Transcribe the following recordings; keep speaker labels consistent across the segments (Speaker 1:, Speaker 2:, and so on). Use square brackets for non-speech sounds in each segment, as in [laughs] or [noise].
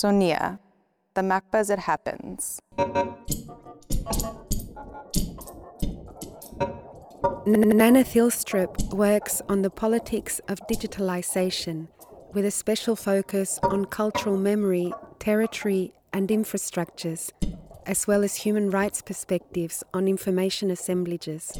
Speaker 1: Sonia, the MACBA as it happens.
Speaker 2: Nanna Thylstrup works on the politics of digitalization with a special focus on cultural memory, territory, and infrastructures, as well as human rights perspectives on information assemblages.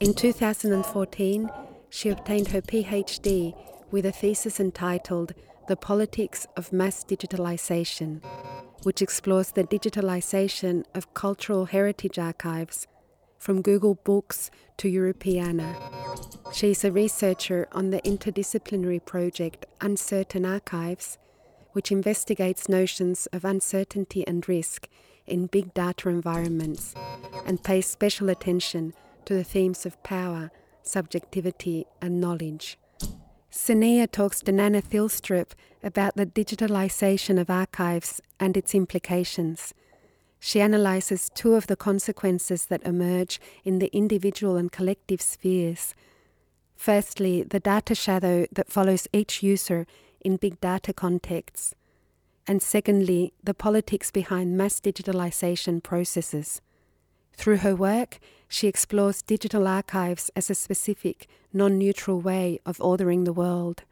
Speaker 2: In 2014, she obtained her PhD with a thesis entitled The Politics of Mass Digitalization, which explores the digitalization of cultural heritage archives from Google Books to Europeana. She is a researcher on the interdisciplinary project Uncertain Archives, which investigates notions of uncertainty and risk in big data environments and pays special attention to the themes of power, subjectivity, and knowledge. Sonia talks to Nanna Thylstrup about the digitalization of archives and its implications. She analyzes two of the consequences that emerge in the individual and collective spheres. Firstly, the data shadow that follows each user in big data contexts. And secondly, the politics behind mass digitalization processes. Through her work, she explores digital archives as a specific, non neutral way of ordering the world.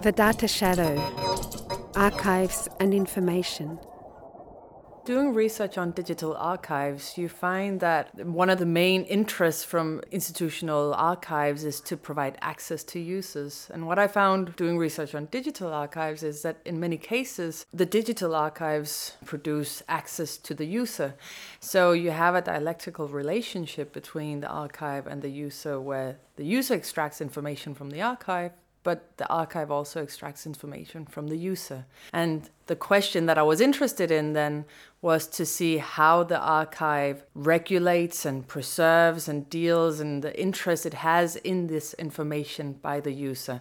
Speaker 2: The data shadow archives, and information.
Speaker 3: Doing research on digital archives, you find that one of the main interests from institutional archives is to provide access to users. And what I found doing research on digital archives is that in many cases, the digital archives produce access to the user. So you have a dialectical relationship between the archive and the user where the user extracts information from the archive but the archive also extracts information from the user. And the question that I was interested in then was to see how the archive regulates and preserves and deals and the interest it has in this information by the user.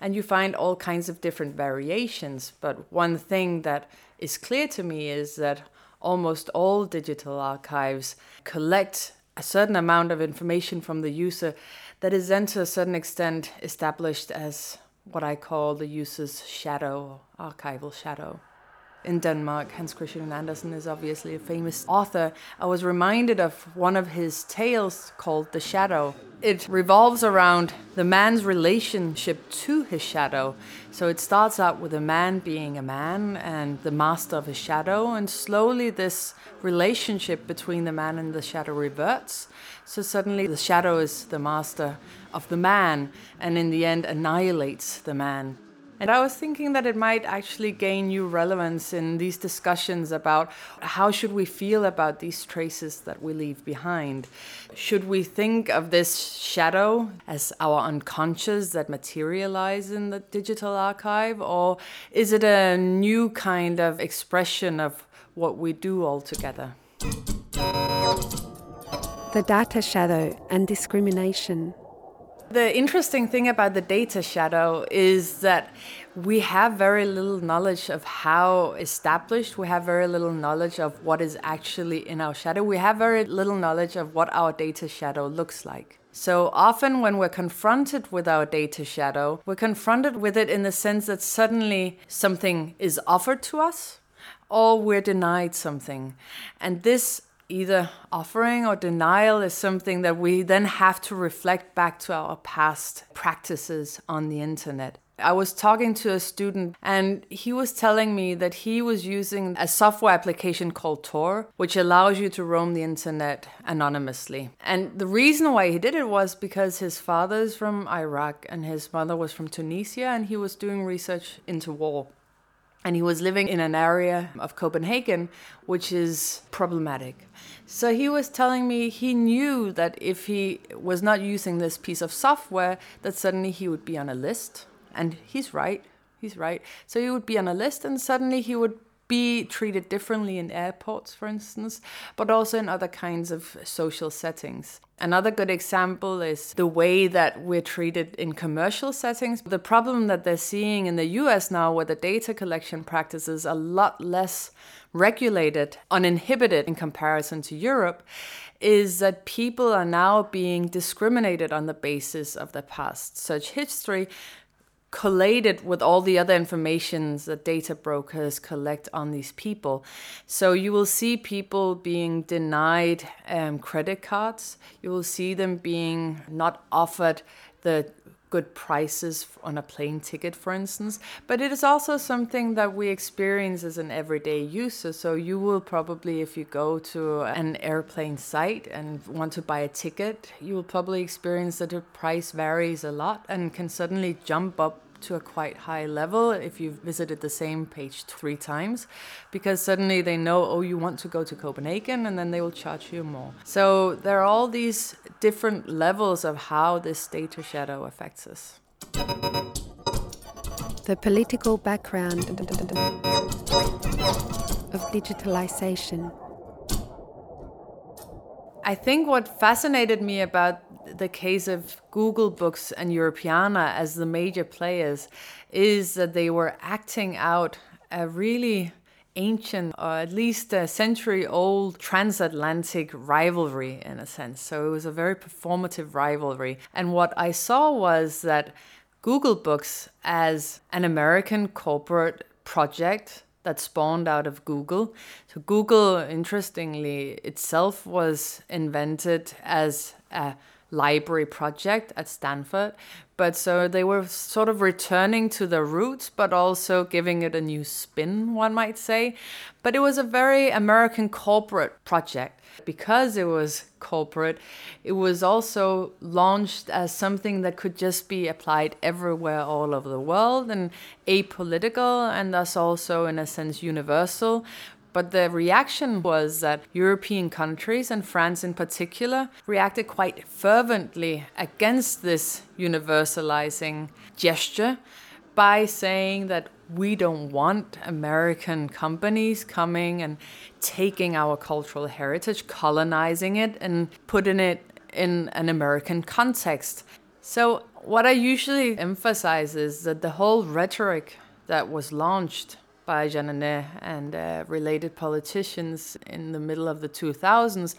Speaker 3: And you find all kinds of different variations, but one thing that is clear to me is that almost all digital archives collect a certain amount of information from the user that is then to a certain extent established as what I call the user's shadow, archival shadow. In Denmark, Hans Christian Andersen is obviously a famous author. I was reminded of one of his tales called The Shadow. It revolves around the man's relationship to his shadow. So it starts out with a man being a man and the master of his shadow, and slowly this relationship between the man and the shadow reverts. So suddenly the shadow is the master of the man and in the end annihilates the man. And I was thinking that it might actually gain new relevance in these discussions about how should we feel about these traces that we leave behind. Should we think of this shadow as our unconscious that materialize in the digital archive or is it a new kind of expression of what we do altogether?
Speaker 2: the data shadow and discrimination.
Speaker 3: The interesting thing about the data shadow is that we have very little knowledge of how established, we have very little knowledge of what is actually in our shadow, we have very little knowledge of what our data shadow looks like. So often, when we're confronted with our data shadow, we're confronted with it in the sense that suddenly something is offered to us or we're denied something. And this either offering or denial is something that we then have to reflect back to our past practices on the internet. I was talking to a student and he was telling me that he was using a software application called Tor, which allows you to roam the internet anonymously. And the reason why he did it was because his father is from Iraq and his mother was from Tunisia and he was doing research into war and he was living in an area of Copenhagen which is problematic. So he was telling me he knew that if he was not using this piece of software that suddenly he would be on a list and he's right. He's right. So he would be on a list and suddenly he would be treated differently in airports, for instance, but also in other kinds of social settings. Another good example is the way that we're treated in commercial settings. The problem that they're seeing in the US now, where the data collection practices are a lot less regulated, uninhibited in comparison to Europe, is that people are now being discriminated on the basis of their past search history collated with all the other informations that data brokers collect on these people. So you will see people being denied um, credit cards. You will see them being not offered the good prices on a plane ticket, for instance. But it is also something that we experience as an everyday user. So you will probably, if you go to an airplane site and want to buy a ticket, you will probably experience that the price varies a lot and can suddenly jump up to a quite high level if you've visited the same page three times because suddenly they know oh you want to go to copenhagen and then they will charge you more. So there are all these different levels of how this data shadow affects us.
Speaker 2: The political background of digitalization
Speaker 3: I think what fascinated me about the case of Google Books and Europeana as the major players is that they were acting out a really ancient, or at least a century old transatlantic rivalry in a sense. So it was a very performative rivalry. And what I saw was that Google Books, as an American corporate project, that spawned out of Google. So, Google, interestingly, itself was invented as a library project at Stanford. But so they were sort of returning to the roots, but also giving it a new spin, one might say. But it was a very American corporate project. Because it was corporate, it was also launched as something that could just be applied everywhere all over the world and apolitical and thus also, in a sense, universal, but the reaction was that European countries, and France in particular, reacted quite fervently against this universalizing gesture by saying that we don't want American companies coming and taking our cultural heritage, colonizing it, and putting it in an American context. So, what I usually emphasize is that the whole rhetoric that was launched by Jeanneney and uh, related politicians in the middle of the 2000s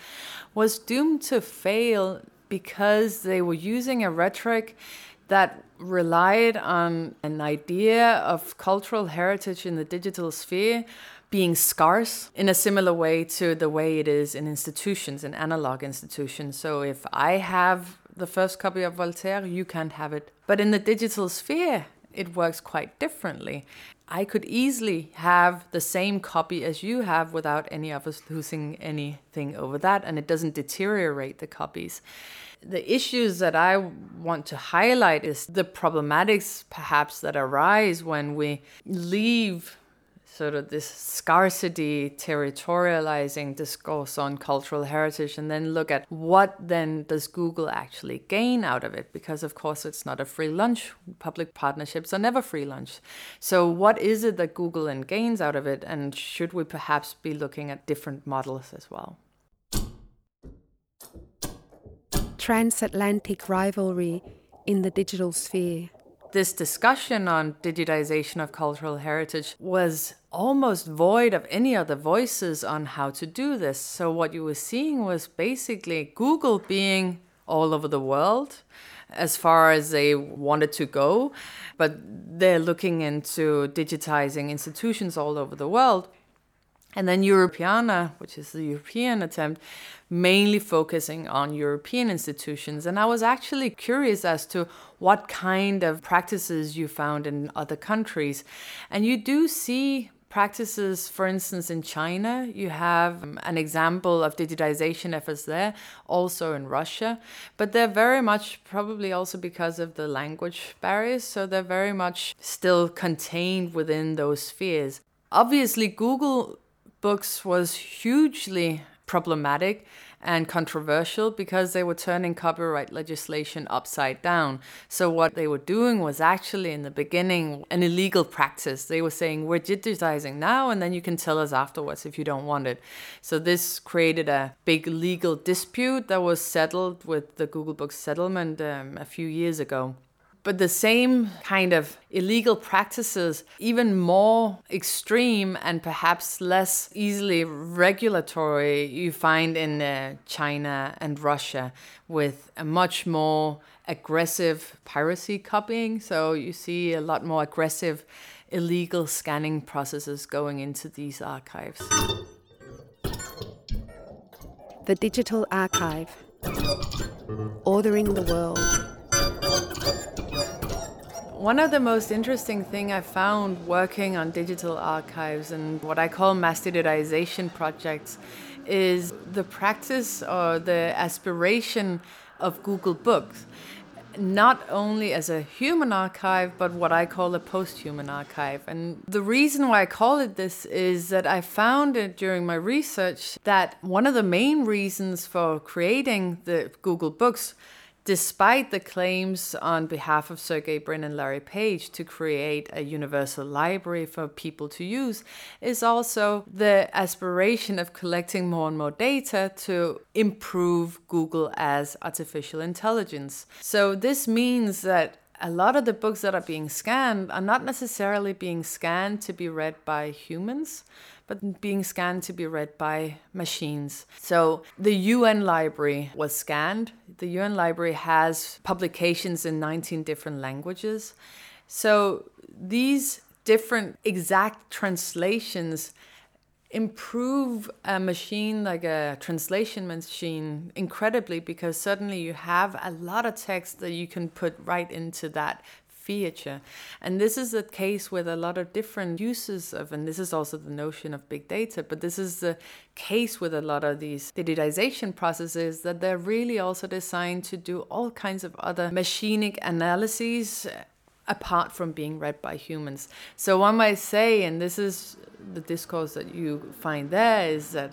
Speaker 3: was doomed to fail because they were using a rhetoric that relied on an idea of cultural heritage in the digital sphere being scarce in a similar way to the way it is in institutions, in analog institutions. So if I have the first copy of Voltaire, you can't have it. But in the digital sphere, it works quite differently. I could easily have the same copy as you have without any of us losing anything over that, and it doesn't deteriorate the copies. The issues that I want to highlight is the problematics perhaps that arise when we leave sort of this scarcity territorializing discourse on cultural heritage and then look at what then does google actually gain out of it? Because of course it's not a free lunch. Public partnerships are never free lunch. So what is it that google then gains out of it? And should we perhaps be looking at different models as well?
Speaker 2: Transatlantic rivalry in the digital sphere.
Speaker 3: This discussion on digitization of cultural heritage was almost void of any other voices on how to do this. So, what you were seeing was basically Google being all over the world as far as they wanted to go, but they're looking into digitizing institutions all over the world. And then Europeana, which is the European attempt, mainly focusing on European institutions. And I was actually curious as to what kind of practices you found in other countries. And you do see practices, for instance, in China, you have um, an example of digitization efforts there, also in Russia, but they're very much probably also because of the language barriers, so they're very much still contained within those spheres. Obviously, Google Books was hugely problematic and controversial because they were turning copyright legislation upside down. So, what they were doing was actually in the beginning an illegal practice. They were saying, We're digitizing now, and then you can tell us afterwards if you don't want it. So, this created a big legal dispute that was settled with the Google Books settlement um, a few years ago. But the same kind of illegal practices, even more extreme and perhaps less easily regulatory, you find in uh, China and Russia with a much more aggressive piracy copying. So you see a lot more aggressive illegal scanning processes going into these archives.
Speaker 2: The Digital Archive Ordering the World.
Speaker 3: One of the most interesting thing I found working on digital archives and what I call mass digitization projects is the practice or the aspiration of Google Books not only as a human archive, but what I call a post human archive. And the reason why I call it this is that I found it during my research that one of the main reasons for creating the Google Books despite the claims on behalf of Sergey Brin and Larry Page to create a universal library for people to use, is also the aspiration of collecting more and more data to improve Google as artificial intelligence. So, this means that a lot of the books that are being scanned are not necessarily being scanned to be read by humans, but being scanned to be read by machines. So the UN library was scanned. The UN library has publications in 19 different languages. So these different exact translations improve a machine like a translation machine incredibly because suddenly you have a lot of text that you can put right into that feature. And this is the case with a lot of different uses of, and this is also the notion of big data, but this is the case with a lot of these digitization processes that they're really also designed to do all kinds of other machinic analyses apart from being read by humans. So one might say, and this is the discourse that you find there, is that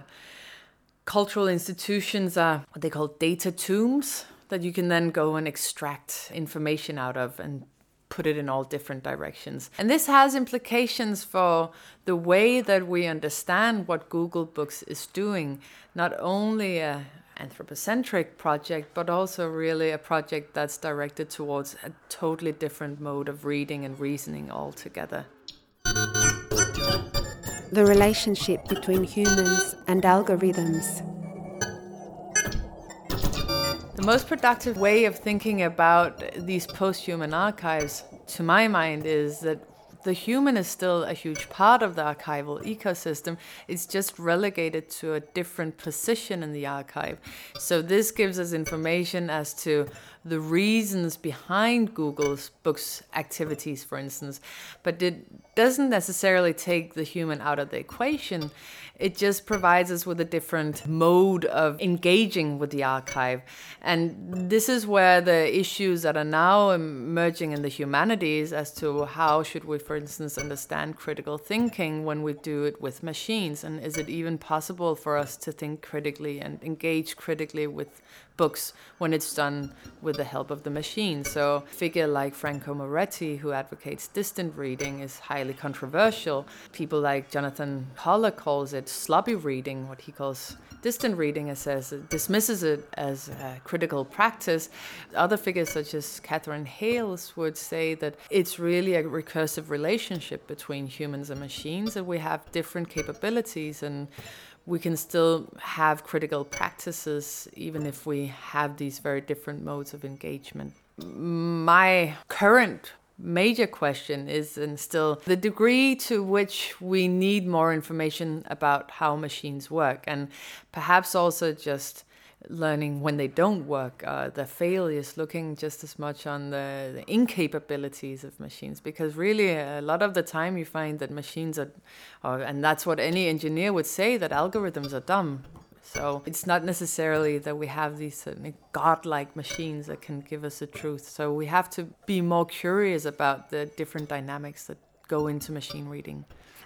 Speaker 3: cultural institutions are what they call data tombs that you can then go and extract information out of and put it in all different directions. And this has implications for the way that we understand what Google Books is doing, not only a anthropocentric project, but also really a project that's directed towards a totally different mode of reading and reasoning altogether.
Speaker 2: The relationship between humans and algorithms.
Speaker 3: The most productive way of thinking about these post human archives, to my mind, is that the human is still a huge part of the archival ecosystem. It's just relegated to a different position in the archive. So, this gives us information as to the reasons behind Google's books activities, for instance, but it doesn't necessarily take the human out of the equation. It just provides us with a different mode of engaging with the archive. And this is where the issues that are now emerging in the humanities as to how should we, for instance, understand critical thinking when we do it with machines? And is it even possible for us to think critically and engage critically with books when it's done with the help of the machine. So, figure like Franco Moretti, who advocates distant reading, is highly controversial. People like Jonathan Holler calls it sloppy reading, what he calls distant reading, and says it dismisses it as a critical practice. Other figures, such as Katherine Hayles, would say that it's really a recursive relationship between humans and machines, and we have different capabilities and we can still have critical practices even if we have these very different modes of engagement. My current major question is and still the degree to which we need more information about how machines work and perhaps also just learning when they don't work, uh, the failures, looking just as much on the, the, incapabilities of machines. Because really, a lot of the time, you find that machines are, are, and that's what any engineer would say, that algorithms are dumb. So it's not necessarily that we have these uh, godlike machines that can give us the truth. So we have to be more curious about the different dynamics that go into machine reading.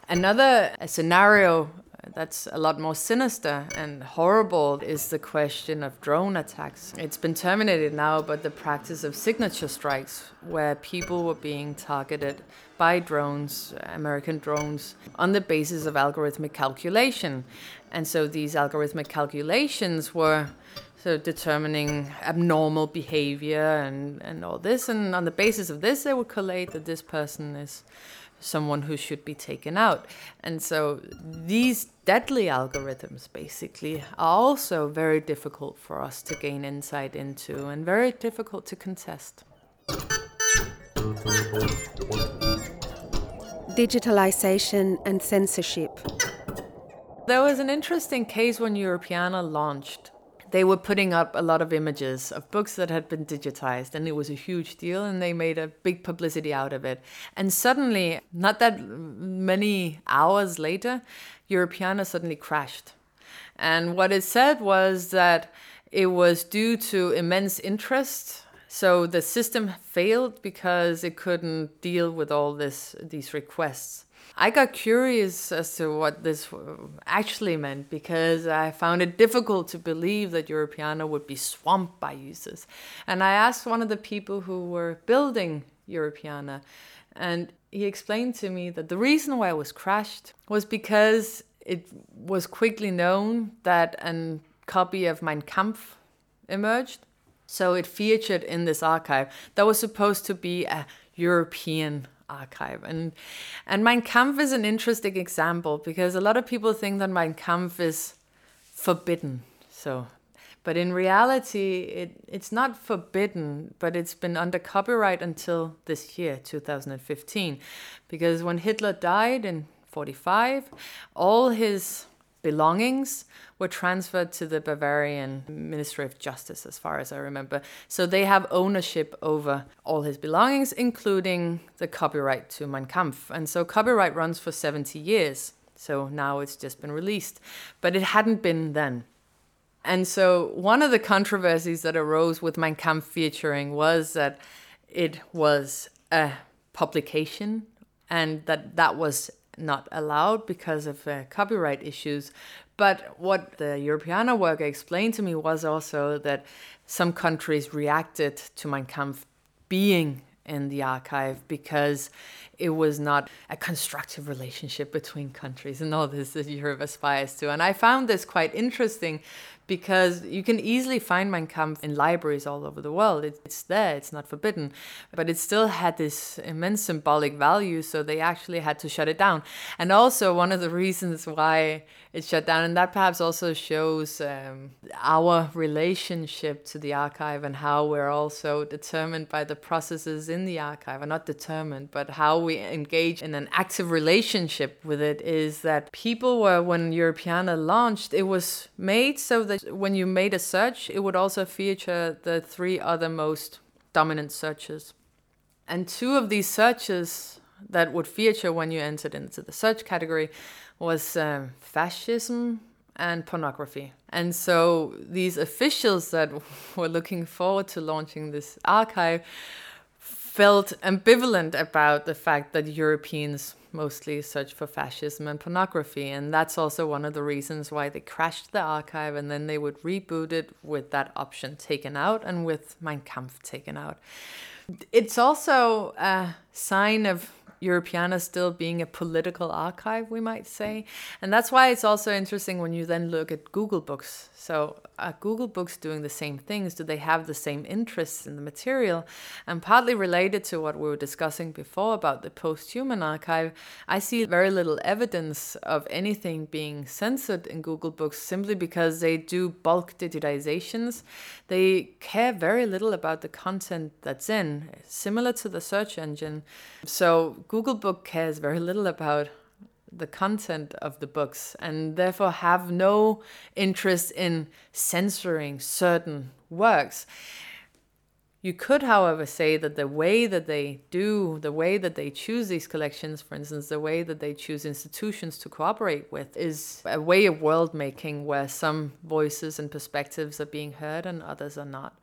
Speaker 3: Another scenario that's a lot more sinister and horrible is the question of drone attacks. It's been terminated now, but the practice of signature strikes, where people were being targeted by drones, American drones, on the basis of algorithmic calculation. And so these algorithmic calculations were so determining abnormal behavior and, and all this. And on the basis of this, they would collate that this person is someone who should be taken out. And so these deadly algorithms basically are also very difficult for us to gain insight into and very difficult to contest.
Speaker 2: Digitalization and censorship.
Speaker 3: There was an interesting case when Europeana launched they were putting up a lot of images of books that had been digitized and it was a huge deal and they made a big publicity out of it. And suddenly not that many hours later europeana suddenly crashed. And what it said was that it was due to immense interest so the system failed because it couldn't deal with all this these requests I got curious as to what this actually meant because I found it difficult to believe that Europeana would be swamped by users. And I asked one of the people who were building Europeana, and he explained to me that the reason why it was crashed was because it was quickly known that a copy of Mein Kampf emerged. So it featured in this archive that was supposed to be a European archive. And and Mein Kampf is an interesting example because a lot of people think that Mein Kampf is forbidden. So but in reality it, it's not forbidden, but it's been under copyright until this year, 2015. Because when Hitler died in 45, all his belongings were transferred to the Bavarian Ministry of Justice, as far as I remember. So they have ownership over all his belongings, including the copyright to Mein Kampf. And so copyright runs for 70 years. So now it's just been released. But it hadn't been then. And so one of the controversies that arose with Mein Kampf featuring was that it was a publication and that that was not allowed because of uh, copyright issues. But what the Europeana worker explained to me was also that some countries reacted to Mein Kampf being in the archive because it was not a constructive relationship between countries and all this that Europe aspires to. And I found this quite interesting because you can easily find Mein Kampf in libraries all over the world. It's there, it's not forbidden, but it still had this immense symbolic value, so they actually had to shut it down. And also, one of the reasons why it shut down, and that perhaps also shows um, our relationship to the archive and how we're also determined by the processes in the archive, or not determined, but how we engage in an active relationship with it, is that people were, when Europeana launched, it was made so that when you made a search, it would also feature the three other most dominant searches. And two of these searches that would feature when you entered into the search category was um, fascism and pornography. And so these officials that [laughs] were looking forward to launching this archive felt ambivalent about the fact that Europeans mostly search for fascism and pornography. And that's also one of the reasons why they crashed the archive and then they would reboot it with that option taken out and with Mein Kampf taken out. It's also a sign of Europeana still being a political archive, we might say. And that's why it's also interesting when you then look at Google Books. So, are Google Books doing the same things? Do they have the same interests in the material? And partly related to what we were discussing before about the post human archive, I see very little evidence of anything being censored in Google Books simply because they do bulk digitizations. They care very little about the content that's in, similar to the search engine. So, Google Book cares very little about the content of the books and therefore have no interest in censoring certain works. You could, however, say that the way that they do, the way that they choose these collections, for instance, the way that they choose institutions to cooperate with, is a way of world making where some voices and perspectives are being heard and others are not.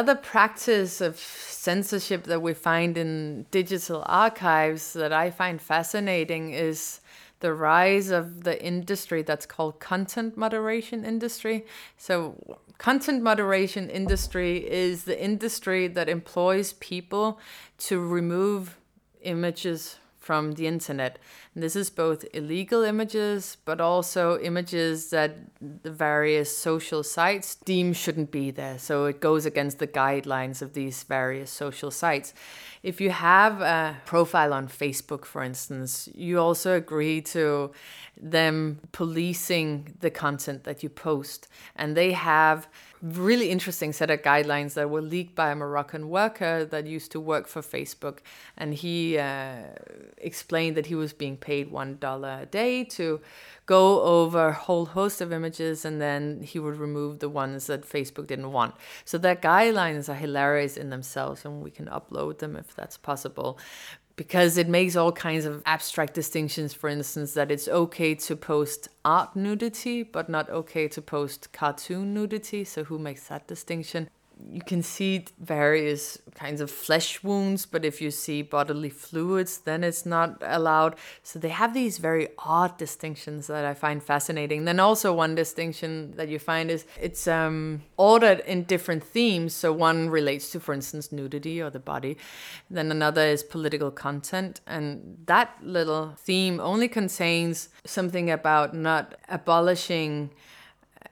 Speaker 3: another practice of censorship that we find in digital archives that I find fascinating is the rise of the industry that's called content moderation industry. So content moderation industry is the industry that employs people to remove images from the internet. And this is both illegal images, but also images that the various social sites deem shouldn't be there. So it goes against the guidelines of these various social sites. If you have a profile on Facebook, for instance, you also agree to them policing the content that you post. And they have really interesting set of guidelines that were leaked by a Moroccan worker that used to work for Facebook. And he uh, explained that he was being paid $1 a day to go over a whole host of images and then he would remove the ones that Facebook didn't want. So their guidelines are hilarious in themselves and we can upload them if that's possible because it makes all kinds of abstract distinctions. For instance, that it's okay to post art nudity, but not okay to post cartoon nudity. So, who makes that distinction? You can see various kinds of flesh wounds, but if you see bodily fluids, then it's not allowed. So they have these very odd distinctions that I find fascinating. Then also one distinction that you find is it's um, ordered in different themes. So one relates to, for instance, nudity or the body. Then another is political content, and that little theme only contains something about not abolishing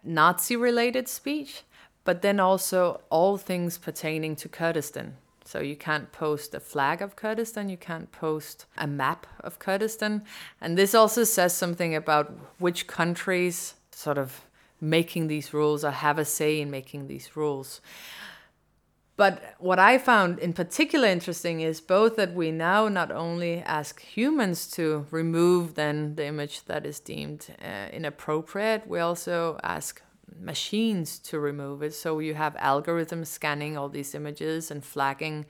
Speaker 3: Nazi-related speech but then also all things pertaining to Kurdistan. So you can't post a flag of Kurdistan, you can't post a map of Kurdistan. And this also says something about which countries sort of making these rules or have a say in making these rules. But what I found in particular interesting is both that we now not only ask humans to remove then the image that is deemed uh, inappropriate, we also ask machines to remove it. So you have algorithms scanning all these images and flagging.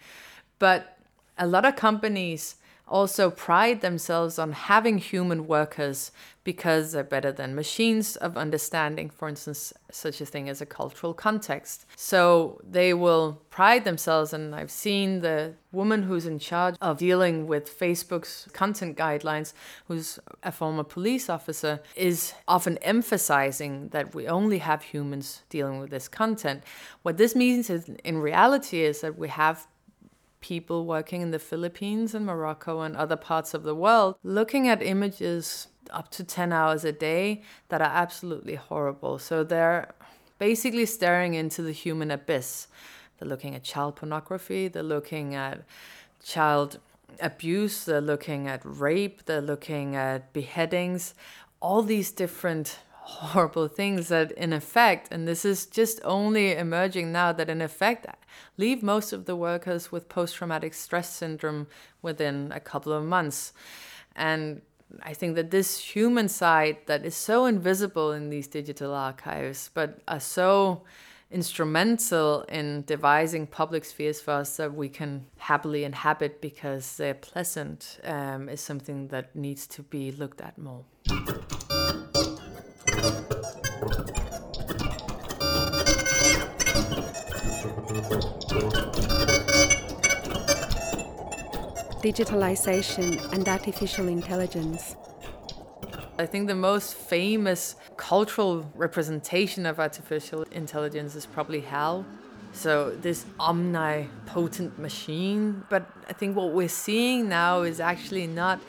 Speaker 3: But a lot of companies also pride themselves on having human workers because they're better than machines of understanding, for instance, such a thing as a cultural context. So they will pride themselves, and I've seen the woman who's in charge of dealing with Facebook's content guidelines, who's a former police officer, is often emphasizing that we only have humans dealing with this content. What this means is, in reality is that we have people working in the Philippines and Morocco and other parts of the world looking at images up to 10 hours a day that are absolutely horrible. So they're basically staring into the human abyss. They're looking at child pornography, they're looking at child abuse, they're looking at rape, they're looking at beheadings, all these different horrible things that in effect and this is just only emerging now that in effect leave most of the workers with post-traumatic stress syndrome within a couple of months and i think that this human side that is so invisible in these digital archives but are so instrumental in devising public spheres for us that we can happily inhabit because they're pleasant um, is something that needs to be looked at more.
Speaker 2: Digitalization and artificial intelligence.
Speaker 3: I think the most famous cultural representation of artificial intelligence is probably HAL. So, this omnipotent machine. But I think what we're seeing now is actually not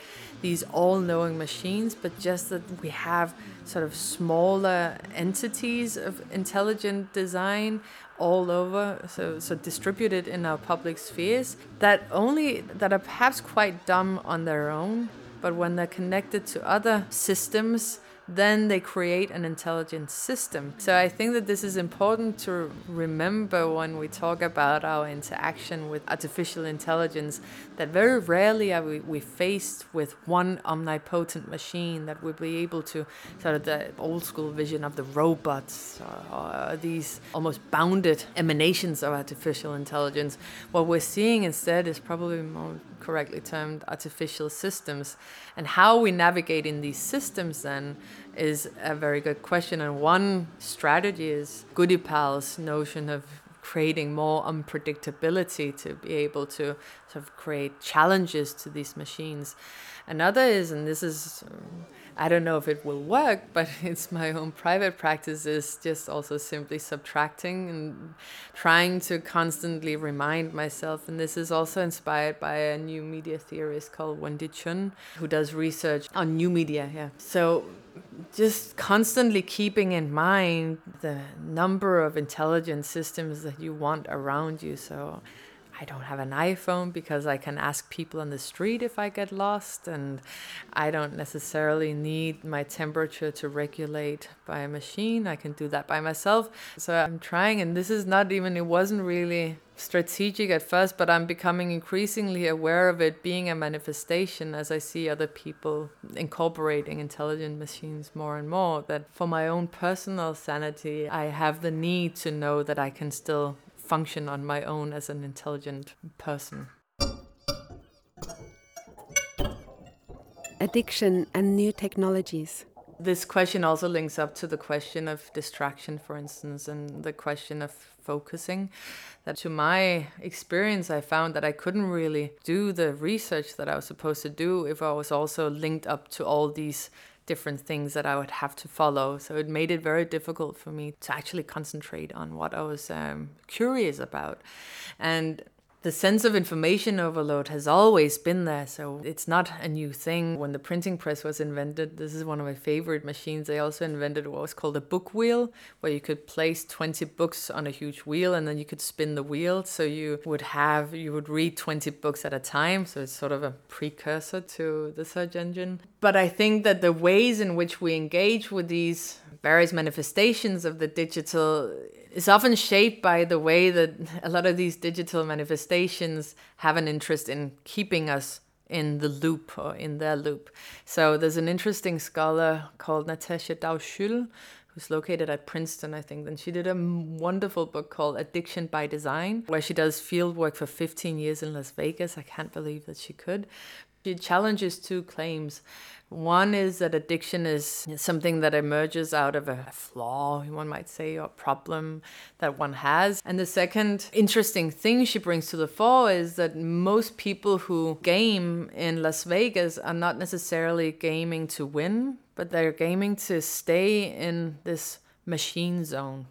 Speaker 3: these all knowing machines, but just that we have sort of smaller entities of intelligent design all over, so, so distributed in our public spheres that only that are perhaps quite dumb on their own, but when they're connected to other systems then they create an intelligent system. So I think that this is important to remember when we talk about our interaction with artificial intelligence, that very rarely are we, we faced with one omnipotent machine that will be able to sort of the old school vision of the robots or, or these almost bounded emanations of artificial intelligence. What we're seeing instead is probably more correctly termed artificial systems and how we navigate in these systems then is a very good question. And one strategy is Goodipal's notion of creating more unpredictability to be able to sort of create challenges to these machines. Another is, and this is, um, I don't know if it will work, but [laughs] it's my own private practice, is just also simply subtracting and trying to constantly remind myself. And this is also inspired by a new media theorist called Wendy Chun, who does research on new media. Yeah. So just constantly keeping in mind the number of intelligent systems that you want around you. So I don't have an iPhone because I can ask people on the street if I get lost, and I don't necessarily need my temperature to regulate by a machine. I can do that by myself. So I'm trying, and this is not even, it wasn't really strategic at first, but I'm becoming increasingly aware of it being a manifestation as I see other people incorporating intelligent machines more and more. That for my own personal sanity, I have the need to know that I can still function on my own as an intelligent person.
Speaker 2: Addiction and new technologies.
Speaker 3: This question also links up to the question of distraction, for instance, and the question of focusing. That to my experience, I found that I couldn't really do the research that I was supposed to do if I was also linked up to all these different things that I would have to follow. So it made it very difficult for me to actually concentrate on what I was um, curious about. And the sense of information overload has always been there, so it's not a new thing. When the printing press was invented, this is one of my favorite machines. They also invented what was called a book wheel, where you could place 20 books on a huge wheel and then you could spin the wheel. So you would have, you would read 20 books at a time. So it's sort of a precursor to the search engine. But I think that the ways in which we engage with these various manifestations of the digital is often shaped by the way that a lot of these digital manifestations have an interest in keeping us in the loop or in their loop. So there's an interesting scholar called Natasha Dow who's located at Princeton, I think. And she did a wonderful book called Addiction by Design, where she does field work for 15 years in Las Vegas. I can't believe that she could. She challenges two claims. One is that addiction is something that emerges out of a flaw, one might say, or problem that one has. And the second interesting thing she brings to the fore is that most people who game in Las Vegas are not necessarily gaming to win, but they're gaming to stay in this machine zone,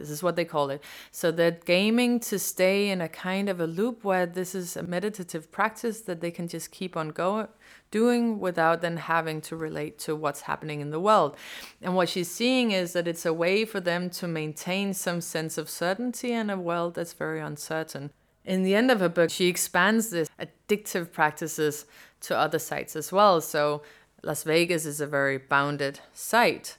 Speaker 3: this is what they call it. So they're gaming to stay in a kind of a loop where this is a meditative practice that they can just keep on going doing without then having to relate to what's happening in the world. And what she's seeing is that it's a way for them to maintain some sense of certainty in a world that's very uncertain. In the end of her book, she expands this addictive practices to other sites as well. So Las Vegas is a very bounded site.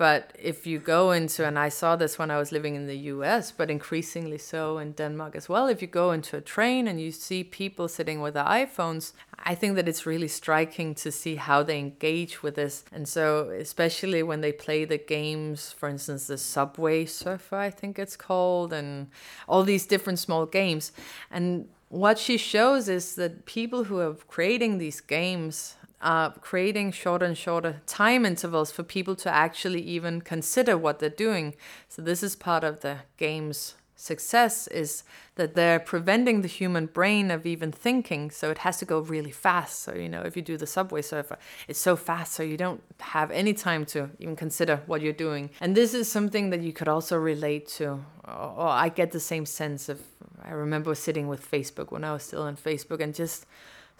Speaker 3: But if you go into, and I saw this when I was living in the US, but increasingly so in Denmark as well, if you go into a train and you see people sitting with their iPhones, I think that it's really striking to see how they engage with this. And so, especially when they play the games, for instance, the Subway Surfer, I think it's called, and all these different small games. And what she shows is that people who are creating these games uh, creating shorter and shorter time intervals for people to actually even consider what they're doing. So this is part of the game's success is that they're preventing the human brain of even thinking. So it has to go really fast. So you know if you do the subway surfer it's so fast so you don't have any time to even consider what you're doing. And this is something that you could also relate to or i get the same sense of i remember sitting with facebook when i was still on facebook and just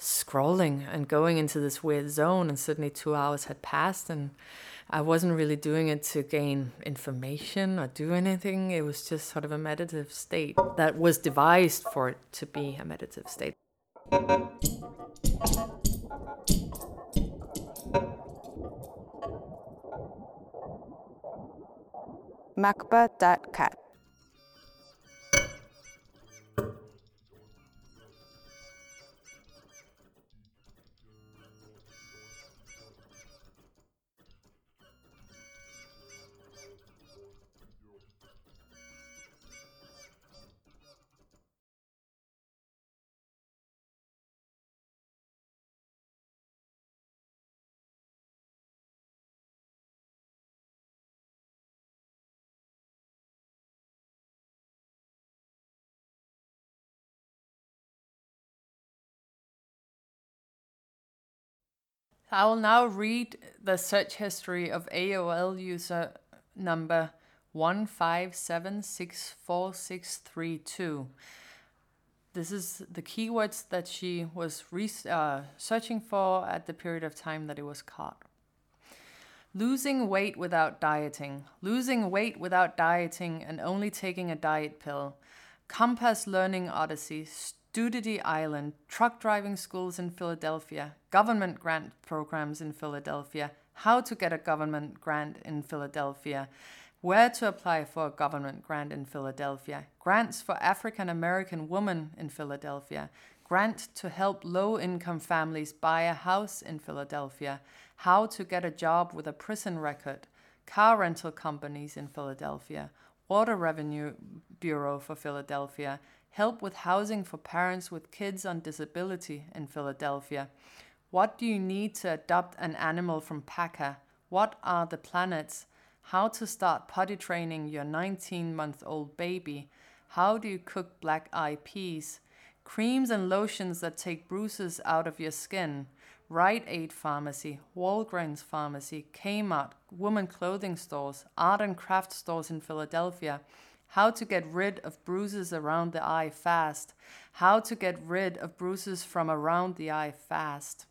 Speaker 3: scrolling and going into this weird zone and suddenly two hours had passed and i wasn't really doing it to gain information or do anything. It was just sort of a meditative state that was devised for it to be a meditative state.
Speaker 1: MACBA.cat
Speaker 3: I will now read the search history of AOL user number 1576462. This is the keywords that she was uh, searching for at the period of time that it was caught. Losing weight without dieting, losing weight without dieting and only taking a diet pill, Compass Learning Odyssey, Study Island, truck driving schools in Philadelphia, government grant programs in Philadelphia, how to get a government grant in Philadelphia, where to apply for a government grant in Philadelphia, grants for African American women in Philadelphia, grant to help low income families buy a house in Philadelphia, how to get a job with a prison record, car rental companies in Philadelphia, Water Revenue Bureau for Philadelphia, help with housing for parents with kids on disability in Philadelphia. What do you need to adopt an animal from PACA? What are the planets? How to start potty training your 19 month old baby? How do you cook black eyed peas? Creams and lotions that take bruises out of your skin. Rite Aid Pharmacy, Walgreens Pharmacy, Kmart, women clothing stores, art and craft stores in Philadelphia. How to get rid of bruises around the eye fast. How to get rid of bruises from around the eye fast.